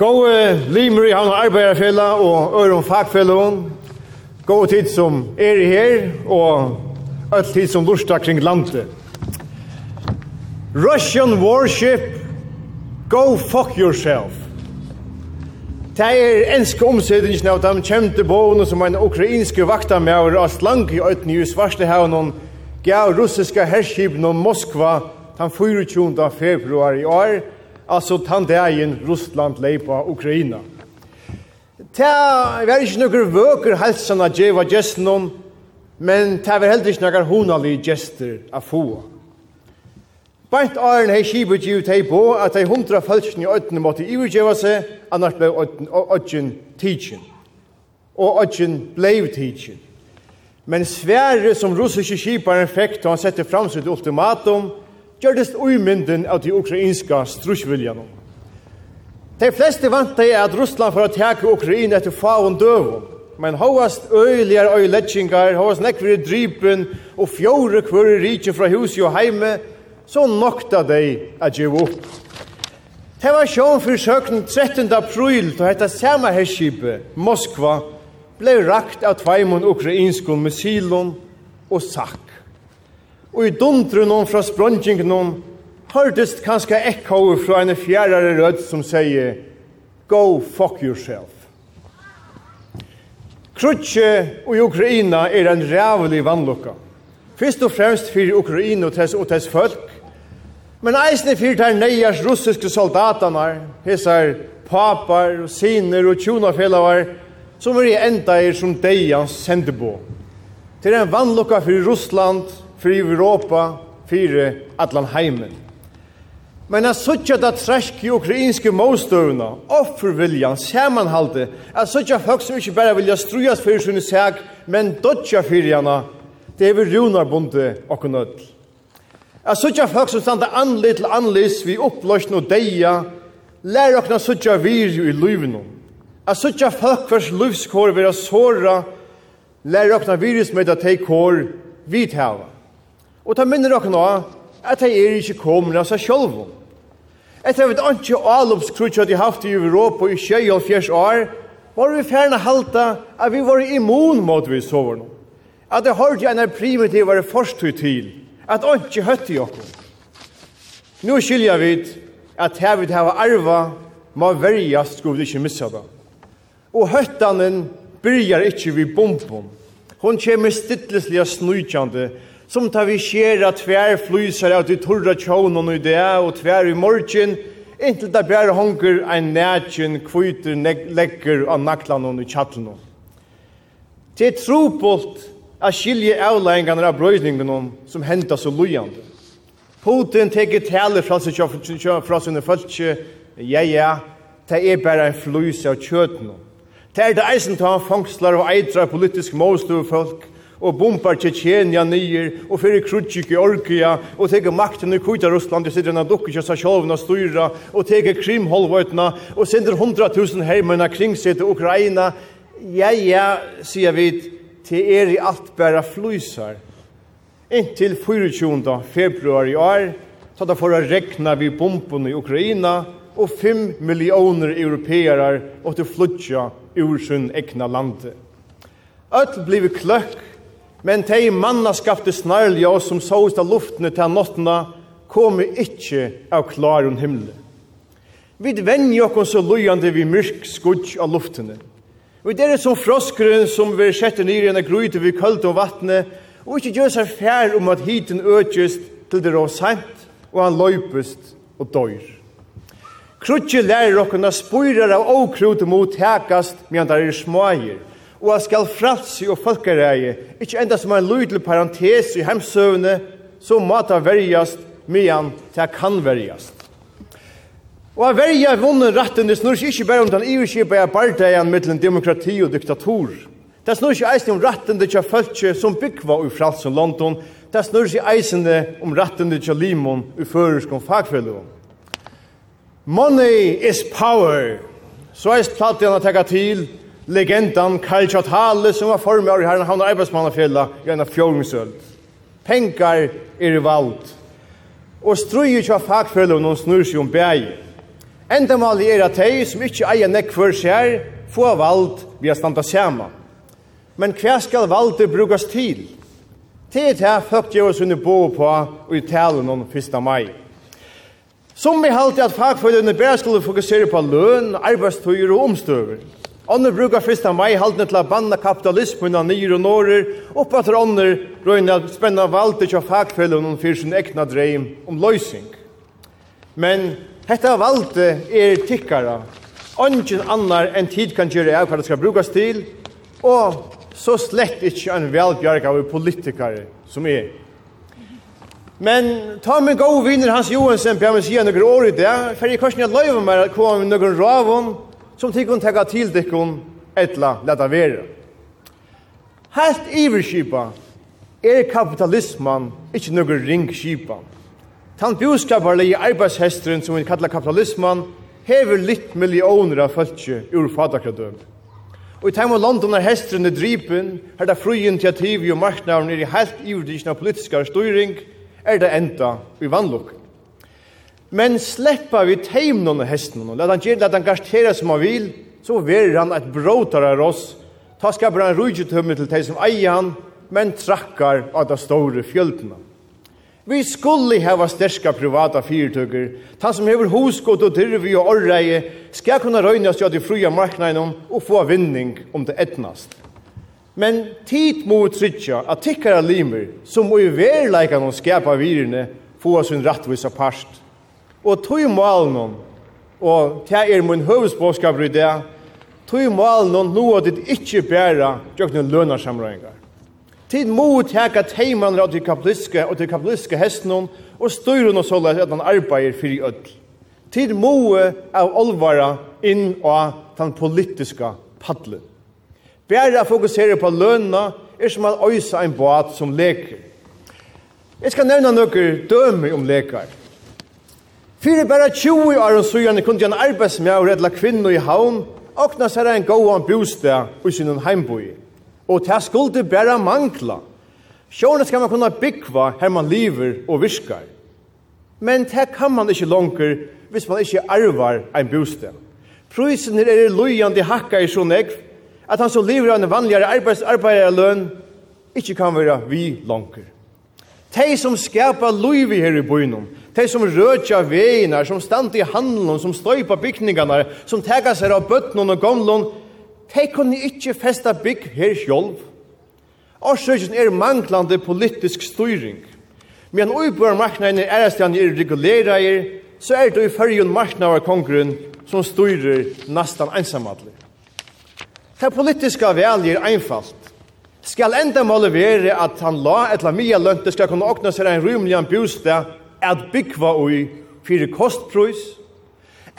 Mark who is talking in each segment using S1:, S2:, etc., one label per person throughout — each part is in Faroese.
S1: Gåe limer i havn arbeidarfella og øron fagfellon. Gåe tid som er i her og öll tid som lursta kring landet. Russian warship, go fuck yourself. Det er enske omsetningen av de kjente boene som en ukrainske vaktamjøver av slank i øyden i Svarstehavn gav russiska om Moskva den 24. februar i år, altså tandeien Russland leipa Ukraina. Ta var ikke noen vøker helsen av djeva gesten om, men ta var heller ikke noen honalige gester av få. Bant Arne hei skibet givet hei på at hei hundra falskene i øytene måtte ivergjeva seg, annars blei øytjen tidsin. Og øytjen blei tidsin. Men svære som russiske skiparen fikk, da han sette fram sitt ultimatum, gjørtes uimynden av de ukrainska strusviljan. De fleste vant det at Russland for å teke Ukraina etter faun døvun, men hovast øyligare øylettingar, hovast nekvire drypen og fjore kvore rikje fra huset og heime, så nokta de at gjev opp. Det var sjån for søknen 13. april, da hette samme herskipet, Moskva, blei rakt av tveimun ukrainskon missilon og sakk og i dundru noen fra sprongingen noen, hørtest kanskje ekko fra en fjærare rød som sier, go fuck yourself. Krutje og Ukraina er en rævlig vannlukka. Fyrst og fremst fyrir Ukraina og tess, og tess folk, men eisne fyrir der neias russiske soldatanar, hesar papar og siner og tjonafelavar, som er i enda er som deians sendebo. Til en vannlokka fyrir Russland, fyrir Europa, fyrir atlan heimen. Men jeg suttja da tresk i ukrainske målstøvna, offerviljan, samanhalde, jeg suttja folk som ikke bare vilja strujas fyrir sin seg, men dodja fyrir hana, det er vi runarbunde og nødl. Jeg suttja folk som standa anlit til anlis, vi oppløsjen og deia, lær okna suttja vir i luivnum. Jeg suttja folk hvers livskår vera såra, lær okna virus med at teik hår vidhava. Og ta minner dere nå at de er ikkje kommer av seg selv. Etter at ikke alopskrutja de haft i Europa i 24 år, var vi færna halta at vi var immun mot vi soverne. At det hørte en primitivare forstøy til, at ikke i okkur. Nå skilja vi at her vi hava arva, må verjast skulle vi ikke missa det. Og høttanen byrjar ikkje vi bomben. Hon kjemur stittlesliga og snujtjande, som tar vi skjera tver flysar av de torra tjånen og det, og tver i morgen, inntil det bare honker ein nætjen kviter lekker av naklan og tjattlen. Det er trupult at skilje avleggene av brøydningen som hentas så lojande. Putin teker tale fra seg fra sine følse, ja, ja, det er bare en flys av kjøtene. Det er det eisen til han fangslar og eitra politisk målstøve folk, og bombar Tjetjenia nyer, og fyrir Krutjik i Orkia, og teker makten i Kuita Russland, og sitter enn dukker kjøsa sjolvna styra, og teker Krimholvøytna, og sender 100.000 heimena kring sitt Ukraina. Ja, ja, sier vi, til er i alt bæra flysar. Inntil 24. februar i år, så da får jeg rekna vi bomben i Ukraina, og 5 millioner europeerar og til flutja ur sin egna lande. Öll blivi klökk Men tei manna mannaskapte snarlja som sås av luftene til nottene komi ikki av klaren himmelen. Vi venni oss så loyandi vi myrk skudg av luftene. Vi er som froskeren som vi setter nyr i en grøyte vi kølt og vattne, og ikkje gjør seg fær om at hiten økjest til det råd sent, og han løypest og døyr. Krutje lærer okkerne spyrer av åkrute mot hekast, medan der er smager og at skal fralsi og folkereie, ikkje enda som en lydel parentes i heimsøvne, så må ta verjast, medan ta kan verjast. Og at verja vunnen ratten, det snurr ikkje berre om den iverskipa er bardeian mittlen demokrati og diktator. Det snurr ikkje eisen om ratten det kja fölkje som byggva i frals og London. Det snurr ikkje eisen om ratten det kja limon i føresk og fagfellu. Money is power. Så eist platt igjen å tekka til, legendan Karl Kjartale som var formar i herren havn og arbeidsmannafjella i en av fjordungsøl. Penkar er i vald. Og strøy ikke av fagfellene noen snur seg om bæg. Enda mal er at de som ikke eier nekk for seg her, få vald via standa sjama. Men hva skal valdet brukes til? Til det her folk gjør oss under bo på og i talen om 1. mai. Som vi halte at fagfølgene bare skulle fokusere på løn, arbeidstøyer og omstøver. Ånder brukar första maj halvdne til att banna kapitalismen av nyer og norrer, och att ånder röjna att spänna valdet av fagfällen och sin egna dreim om lösning. Men detta valdet er tickare. Ånden annar enn tid kan gjøre av hva det skal brukas til, og så slett inte en välbjärg av politiker som er. Men ta med gode viner Hans Johansen, på meg vill säga några år i det, for jeg kanskje inte løyver meg å komme med några ravån, som tykkun teka til tykkun etla leta vera. Helt iverskipa er kapitalisman ikkje nøkker ringskipa. Tan bjoskaparlige arbeidshesteren som vi kallar kapitalisman hever litt millioner av fölkje ur fatakradøm. Og i time av London er hestren i drypen, her det fri initiativ og marknavn er i helt iverdikken av politiska styring, er det enda i vannlukk. Men sleppa vi teimnon og hesten, og let han gjerne, let han garstera som han vil, så verir han et bråtar av oss, ta skapar han rujutømme til teg som eier han, men trakkar av de store fjöldene. Vi skulle hava sterska privata fyrtøkker, han som hever hosgått og dirvi og orreie, skal kunne røynast jo de fria marknaden og få vinning om det etnast. Men tid må utrykja at tikkara limer, som må i verleika noen skapa virene, få sin rattvisa parst, Og tog malen, og det er min høvesbåskap i det, tog malen noe at det ikke bæra gjøkken lønarsamrøyngar. Tid mot teka teiman av til kapitalistiske og til kapitliske hestnum og styrer og såleis at han arbeider fyrir ødel. Tid moe av olvara inn av den politiska paddelen. Bæra fokusere på lønna er som han øysa en båt som leker. Jeg skal nevna nøkker døme om lekar. Fyrir bara 20 år og søgjane kunne han arbeidsmjær og redla kvinner i havn, åkna seg en gåan bostad i sin heimboi. Og det skulle bara mangla. Sjåne skal man kunna byggva her man lever og virkar. Men det kan man ikke langer hvis man ikke arvar ein bostad. Prisen er lojande hakka i sånn ekv, at han som lever av en vanligare arbeids arbeiderløn, ikke kan være vi langer. De som skapar loiv i her i bøynum, De som rødja veinar, som stand i handlun, som støypa bygningarna, som tega seg av bøtnun og gomlun, de kunne ikkje festa bygg her sjolv. Årsøkjen er manglande politisk styring. Men uibør marknaden er ærestan er regulerer, så er det i fyrjun marknader kongren som styrer nastan einsamadlig. Det politiska valget er einfalt. Skal enda måle være at han la etla mye lønte skal kunne åkna seg en rymlig bostad at byggva ui fyrir kostprøys,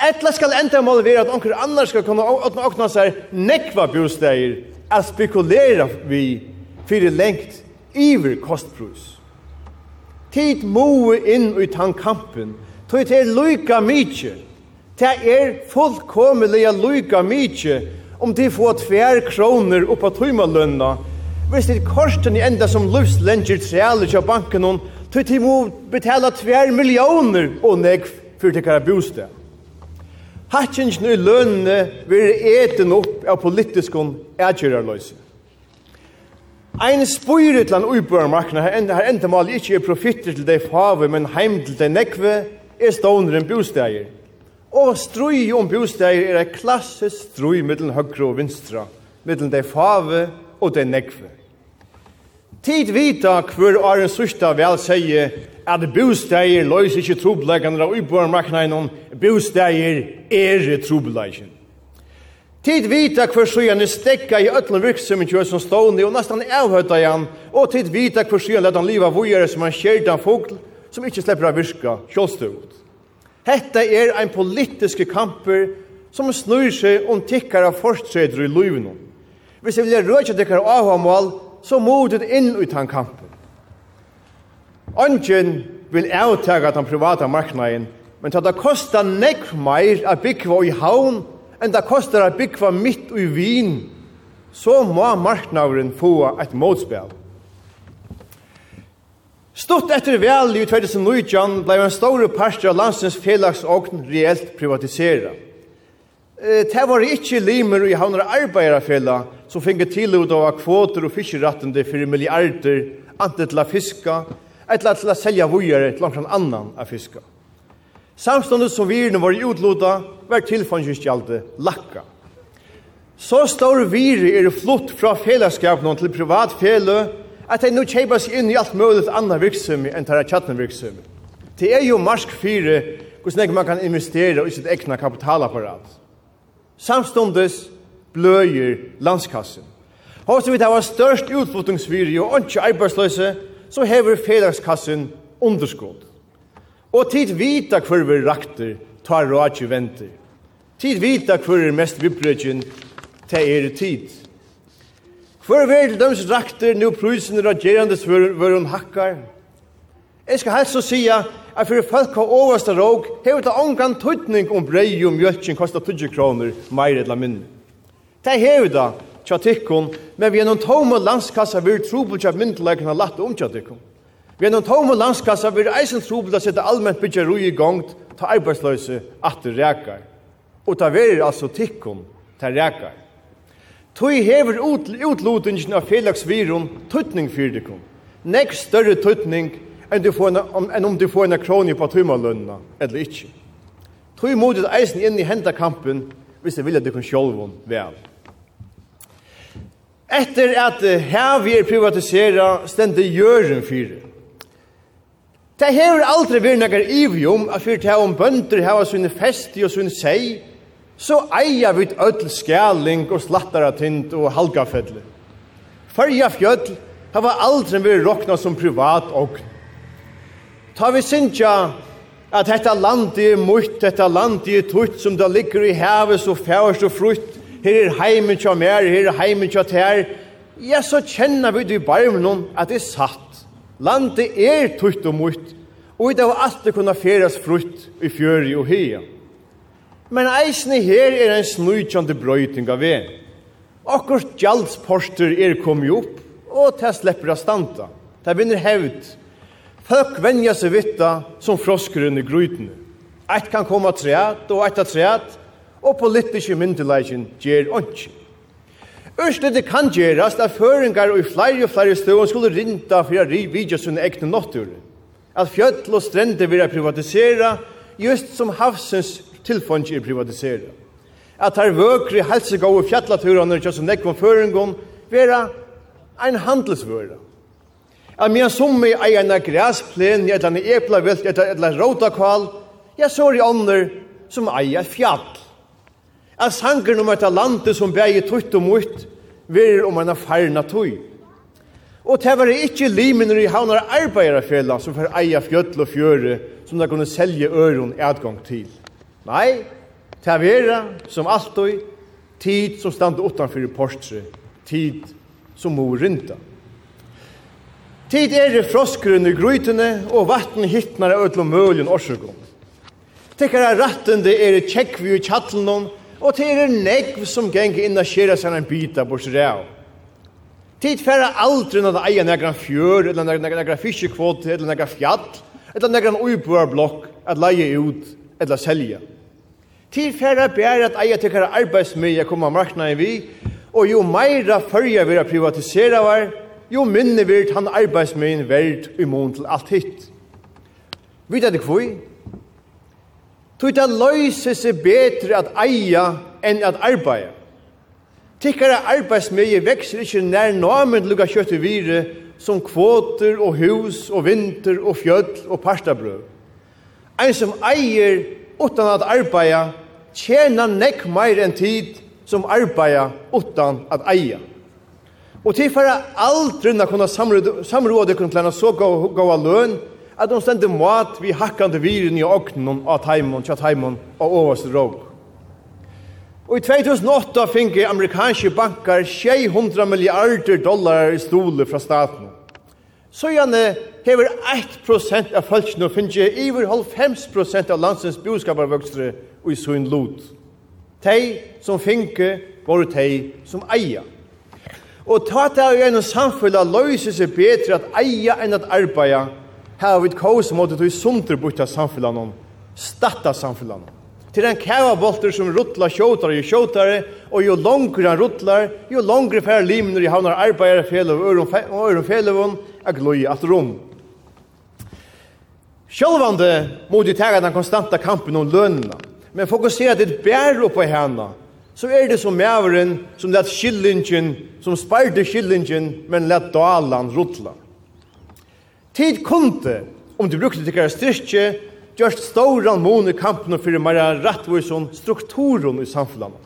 S1: Etla skal enda målet være at onker annar skal kunne åkna seg nekva bostæger at spekulera vi fyrir lengt iver kostprus. Tid moe inn i tankkampen, tog til er lyka mykje, det er fullkommelige lyka mykje om de får tver kroner oppa tøymalønna, hvis det korsten i enda som løvslenger trealer til banken hon, tog til må betala tver millioner og nekv for tikkara bostad. Hatsingen i lønne vil eten opp av politiskon ægjørarløse. Ein spyrir til en uibørmarkna her enda, her enda mal ikkje er profitter til dei fave, men heim til dei nekve er ståner en bostadjer. Og strui om bostadjer er ei klassisk strui mittel høgre og vinstra, mittel dei fave og dei nekve. Tid vita hver åren sørsta vel sier at bosteier løys ikke trobleggene av uboarmarknaden om bosteier er trobleggen. Tid vita hver sjøen er stekka i øtlen virksomhet kjøy som stående og nesten avhøyta igjen, og tid vita hver sjøen lett han liva vujere som han skjerda en fogl som ikke slipper av virka kjølstøvut. Hetta er ein politiske kamper som snur seg om tikkara fortredder i løyvnum. Hvis jeg vil røyja tikkara avhamal, så modet inn ut han kampen. Ongen vil avtaga den privata marknaden, men det kostar nekv meir a byggva i haun, enn det kostar a byggva mitt i vin, så må marknaden få et motspel. Stort etter vel i 2019 blei en stor parst av landsens felagsåkn reelt privatiseret det var ikke limer i havnere arbeiderfella som finner til ut av kvoter og fiskerattende for milliarder antet til å fiska, eller til å selja vujere til langt annan av fiska. Samståndet som virene var utloda, var tilfangskjaldet lakka. Så står vire er flott fra fellesskapen til privat fele, at de nå kjeipa seg inn i alt mulig annan virksomhet enn tar tjattende virksomhet. Det er jo marsk 4, hvordan man kan investera i sitt egna kapitalapparat samstundes bløyer landskassen. Og som vi det var størst utflutningsviri og ikke arbeidsløse, så hever fedagskassen underskott. Og tid vita hver vi rakter tar rådje venter. Tid vita hver er mest vibrøkjen til er tid. Hver vel døms rakter nu prysen og hver svøren hakkar. Jeg skal helst så sija at fyrir folk av overste råg hever til ångan tøytning om brei og mjölkjen kostar 20 kroner meir eller minne. Det hever da tja tikkun, men vi er noen tome landskassa vi er trobel tja myndelagene latt om tja tikkun. Vi er noen tome landskassa vi er eisen trobel tja sitte allment bytja rui i gongt ta arbeidsløse det rekar. Og ta verir altså tikkun ta rekar. Tøy hever utlutingen av felagsvirum tøytning fyrir tikkun. Nekk større tøytning enn, du får en, enn om du får en kroni på tøymalønna, eller ikkje. Tøy modet eisen inn i hendakampen, hvis jeg vilja dykkan sjolvun vel. Etter at her vi er privatisera, stendte gjøren fyre. Det hever aldri vært nekkar ivi om, at fyrt her om bønder hava sunne festi og sunne sei, så eia vi öll skjæling og slattaratint og halgafedle. Fyrja fjöll hava aldri vært rokna som privat ogn. Ta vi sinja at dette landi er mutt, dette land er tutt som det ligger i havet så færst og frutt, her er heimen tja mer, her er heimen tja ter, ja, så kjenner vi det i barmen at det er satt. Landet er tutt og mutt, og det har alltid kunnet feras frutt i fjøri og hea. Men eisne her er en snujtjande brøyting av vei. Akkurat gjaldsposter er kommet opp, og det slipper av standa. Det vinner hevd, Høk venja seg vitta som froskrun i grøytene. Eit kan koma treat og eit av treat, og politiske myndeleggen gjer ondkje. det kan gjerast at føringar og i flere og flere støvn skulle rinda for å vidja sunne egne nottur. At fjöll og strender vil privatisera, just som havsens tilfond er privatisera. At her vøkri helsegående fjallaturene og kjøsson ekvom føringon vera ein handelsvøra at men som i eierne græsplen, et eller annet eplavilt, et eller annet rotakval, ja, så er det ånder som eier fjall. At sanger om et landet som bæger tutt og mutt, verir om en farna tøy. Og det var ikke limen i havnar arbeiderfella som får eia fjöll og fjøre som de kunne selge øron adgang til. Nei, det var som alltid tid som stand utanfor i portre, tid som må rinta. Tid er froskrun i grytene, og vatten hittnar av ødlom møljen orsugum. Tekkar er rattende er tjekkvi i tjattlenom, og til er negv som geng inna skjera seg en bita bors rea. Tid færre aldri når det eier negra fjør, eller negra fiskekvote, eller negra fjall, eller negran uibuarblokk, at leie ut, eller selja. Tid færre bæra at eia tekkar arbeidsmøy a koma marknaden vi, og jo meira fyrja vi er privatisera var, jo minne virt han arbeidsmøyen verd i mån til alt hitt. Vet du det kvoi? Tog det løyse seg bedre at eia enn at arbeide. Tikkara arbeidsmøye vekser ikke nær namen lukka kjøtt i vire som kvoter og hus og vinter og fjöll og parstabrød. Ein som eier utan at arbeida tjener nekk meir enn tid som arbeida utan at eia. Og til for aldri na kunna samråde kunna til henne så av løn, at de stendte mat vi hakkande viren i åknen av taimon, tja taimon og overste råg. Og i 2008 finge amerikanske bankar 600 milliarder dollar i stole fra staten. Så gjerne hever 1% av folkene og finge iver 90% av landsens boskaparvøkstre og i sunn lot. Tei som finge var tei som eia. Og ta ta av en samfunn at seg bedre at eia enn at arbeida, her har vi et kaos sunter til av samfunnet om, statta samfunnet om. Til en kævabolter som ruttlar kjåtare og kjåtare, og jo langere han ruttlar, jo langere færre limner i havnar arbeidere fjellet og øren fjellet er gløy at rom. Sjølvande må du tega den konstanta kampen om lønna, men fokusera ditt bær oppe i henne, så er det som mæveren som lett skillingen, som sparte skillingen, men lett dalan rotla. Tid kunde, om du brukte til kæra styrkje, gjørst stauran mån i kampen for Maria Rattvorson strukturen i samfunnet.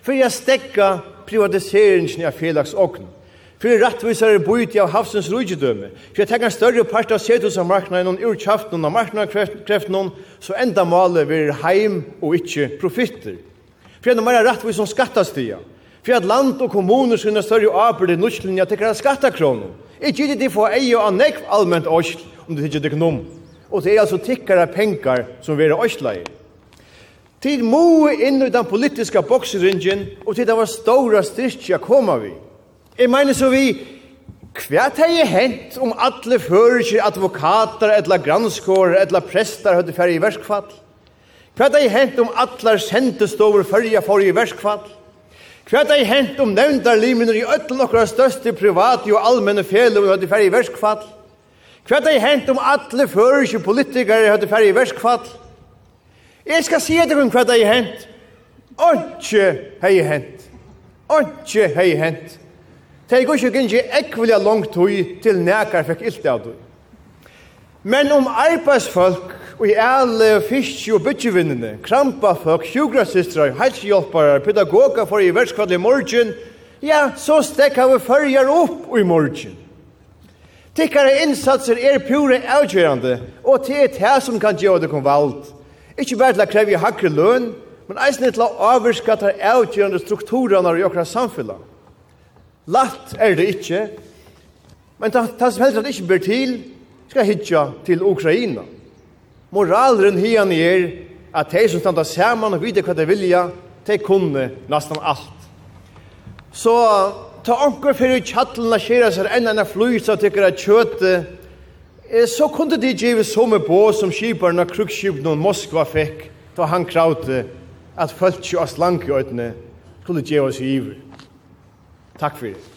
S1: For jeg stekka privatiseringen av felags Fyrir For rettvisere bøyti av havsens rujidømme. For jeg tenker en større part av setus av marknaden og urkjaften av marknaden så enda malet vil heim og ikkje profitter. For jeg er mer rett vi som skattastia. For at land og kommuner sinne større arbeid i norsklinja tekker av skattakroner. Ikke det de får eie og anekv allment orsl, om det ikke er gnom. Og det er altså tikkare penkar som vi er orsleie. Tid må inn i den politiska bokseringen, og tid det var stora styrkja koma vi. Jeg mener så vi, hva det hent om alle fører advokater, etla granskår, etla prestar, høyde færre i verskfall? Hva er det hent om atler sendest over for i verskfall? Hva er det hent om nevndar limener i øtlen okkara største private og allmenne fjellum høyde færre i verskfall? Hva er det hent om atle føriske politikere høyde færre i verskfall? Jeg skal si etter hva det hent. Åndsje hei hent. Åndsje hei hent. Det er ikke ikke ekvelig langt høy til nekar fikk ilt av det. Men om arbeidsfolk og i alle fiske- og bytjevinnene, krampafolk, sjugrasistrar, helsehjelpare, pedagoger for i verskvallet i morgen, ja, så stekker vi følger opp i morgen. Tikkare innsatser er pure avgjørende, og til et her som kan gjøre det kom valgt. Ikke bare til å kreve hakre løn, men eisne til å avvirke er avgjørende strukturene i okra samfunnet. Latt er det ikke, men det som helst at det ikke blir til, skal hitja til Ukraina. Moralren hian er at de som standa saman og vite hva de vilja, de kunne nesten alt. Så ta anker fyrir tjattelen kjera seg enn enn flyt så tykker at kjøte, så kunne de givet som er på som skiparen av krukskipene og Moskva fikk, da han kravte at følt jo av slankjøytene skulle give oss i iver. Takk fyrir.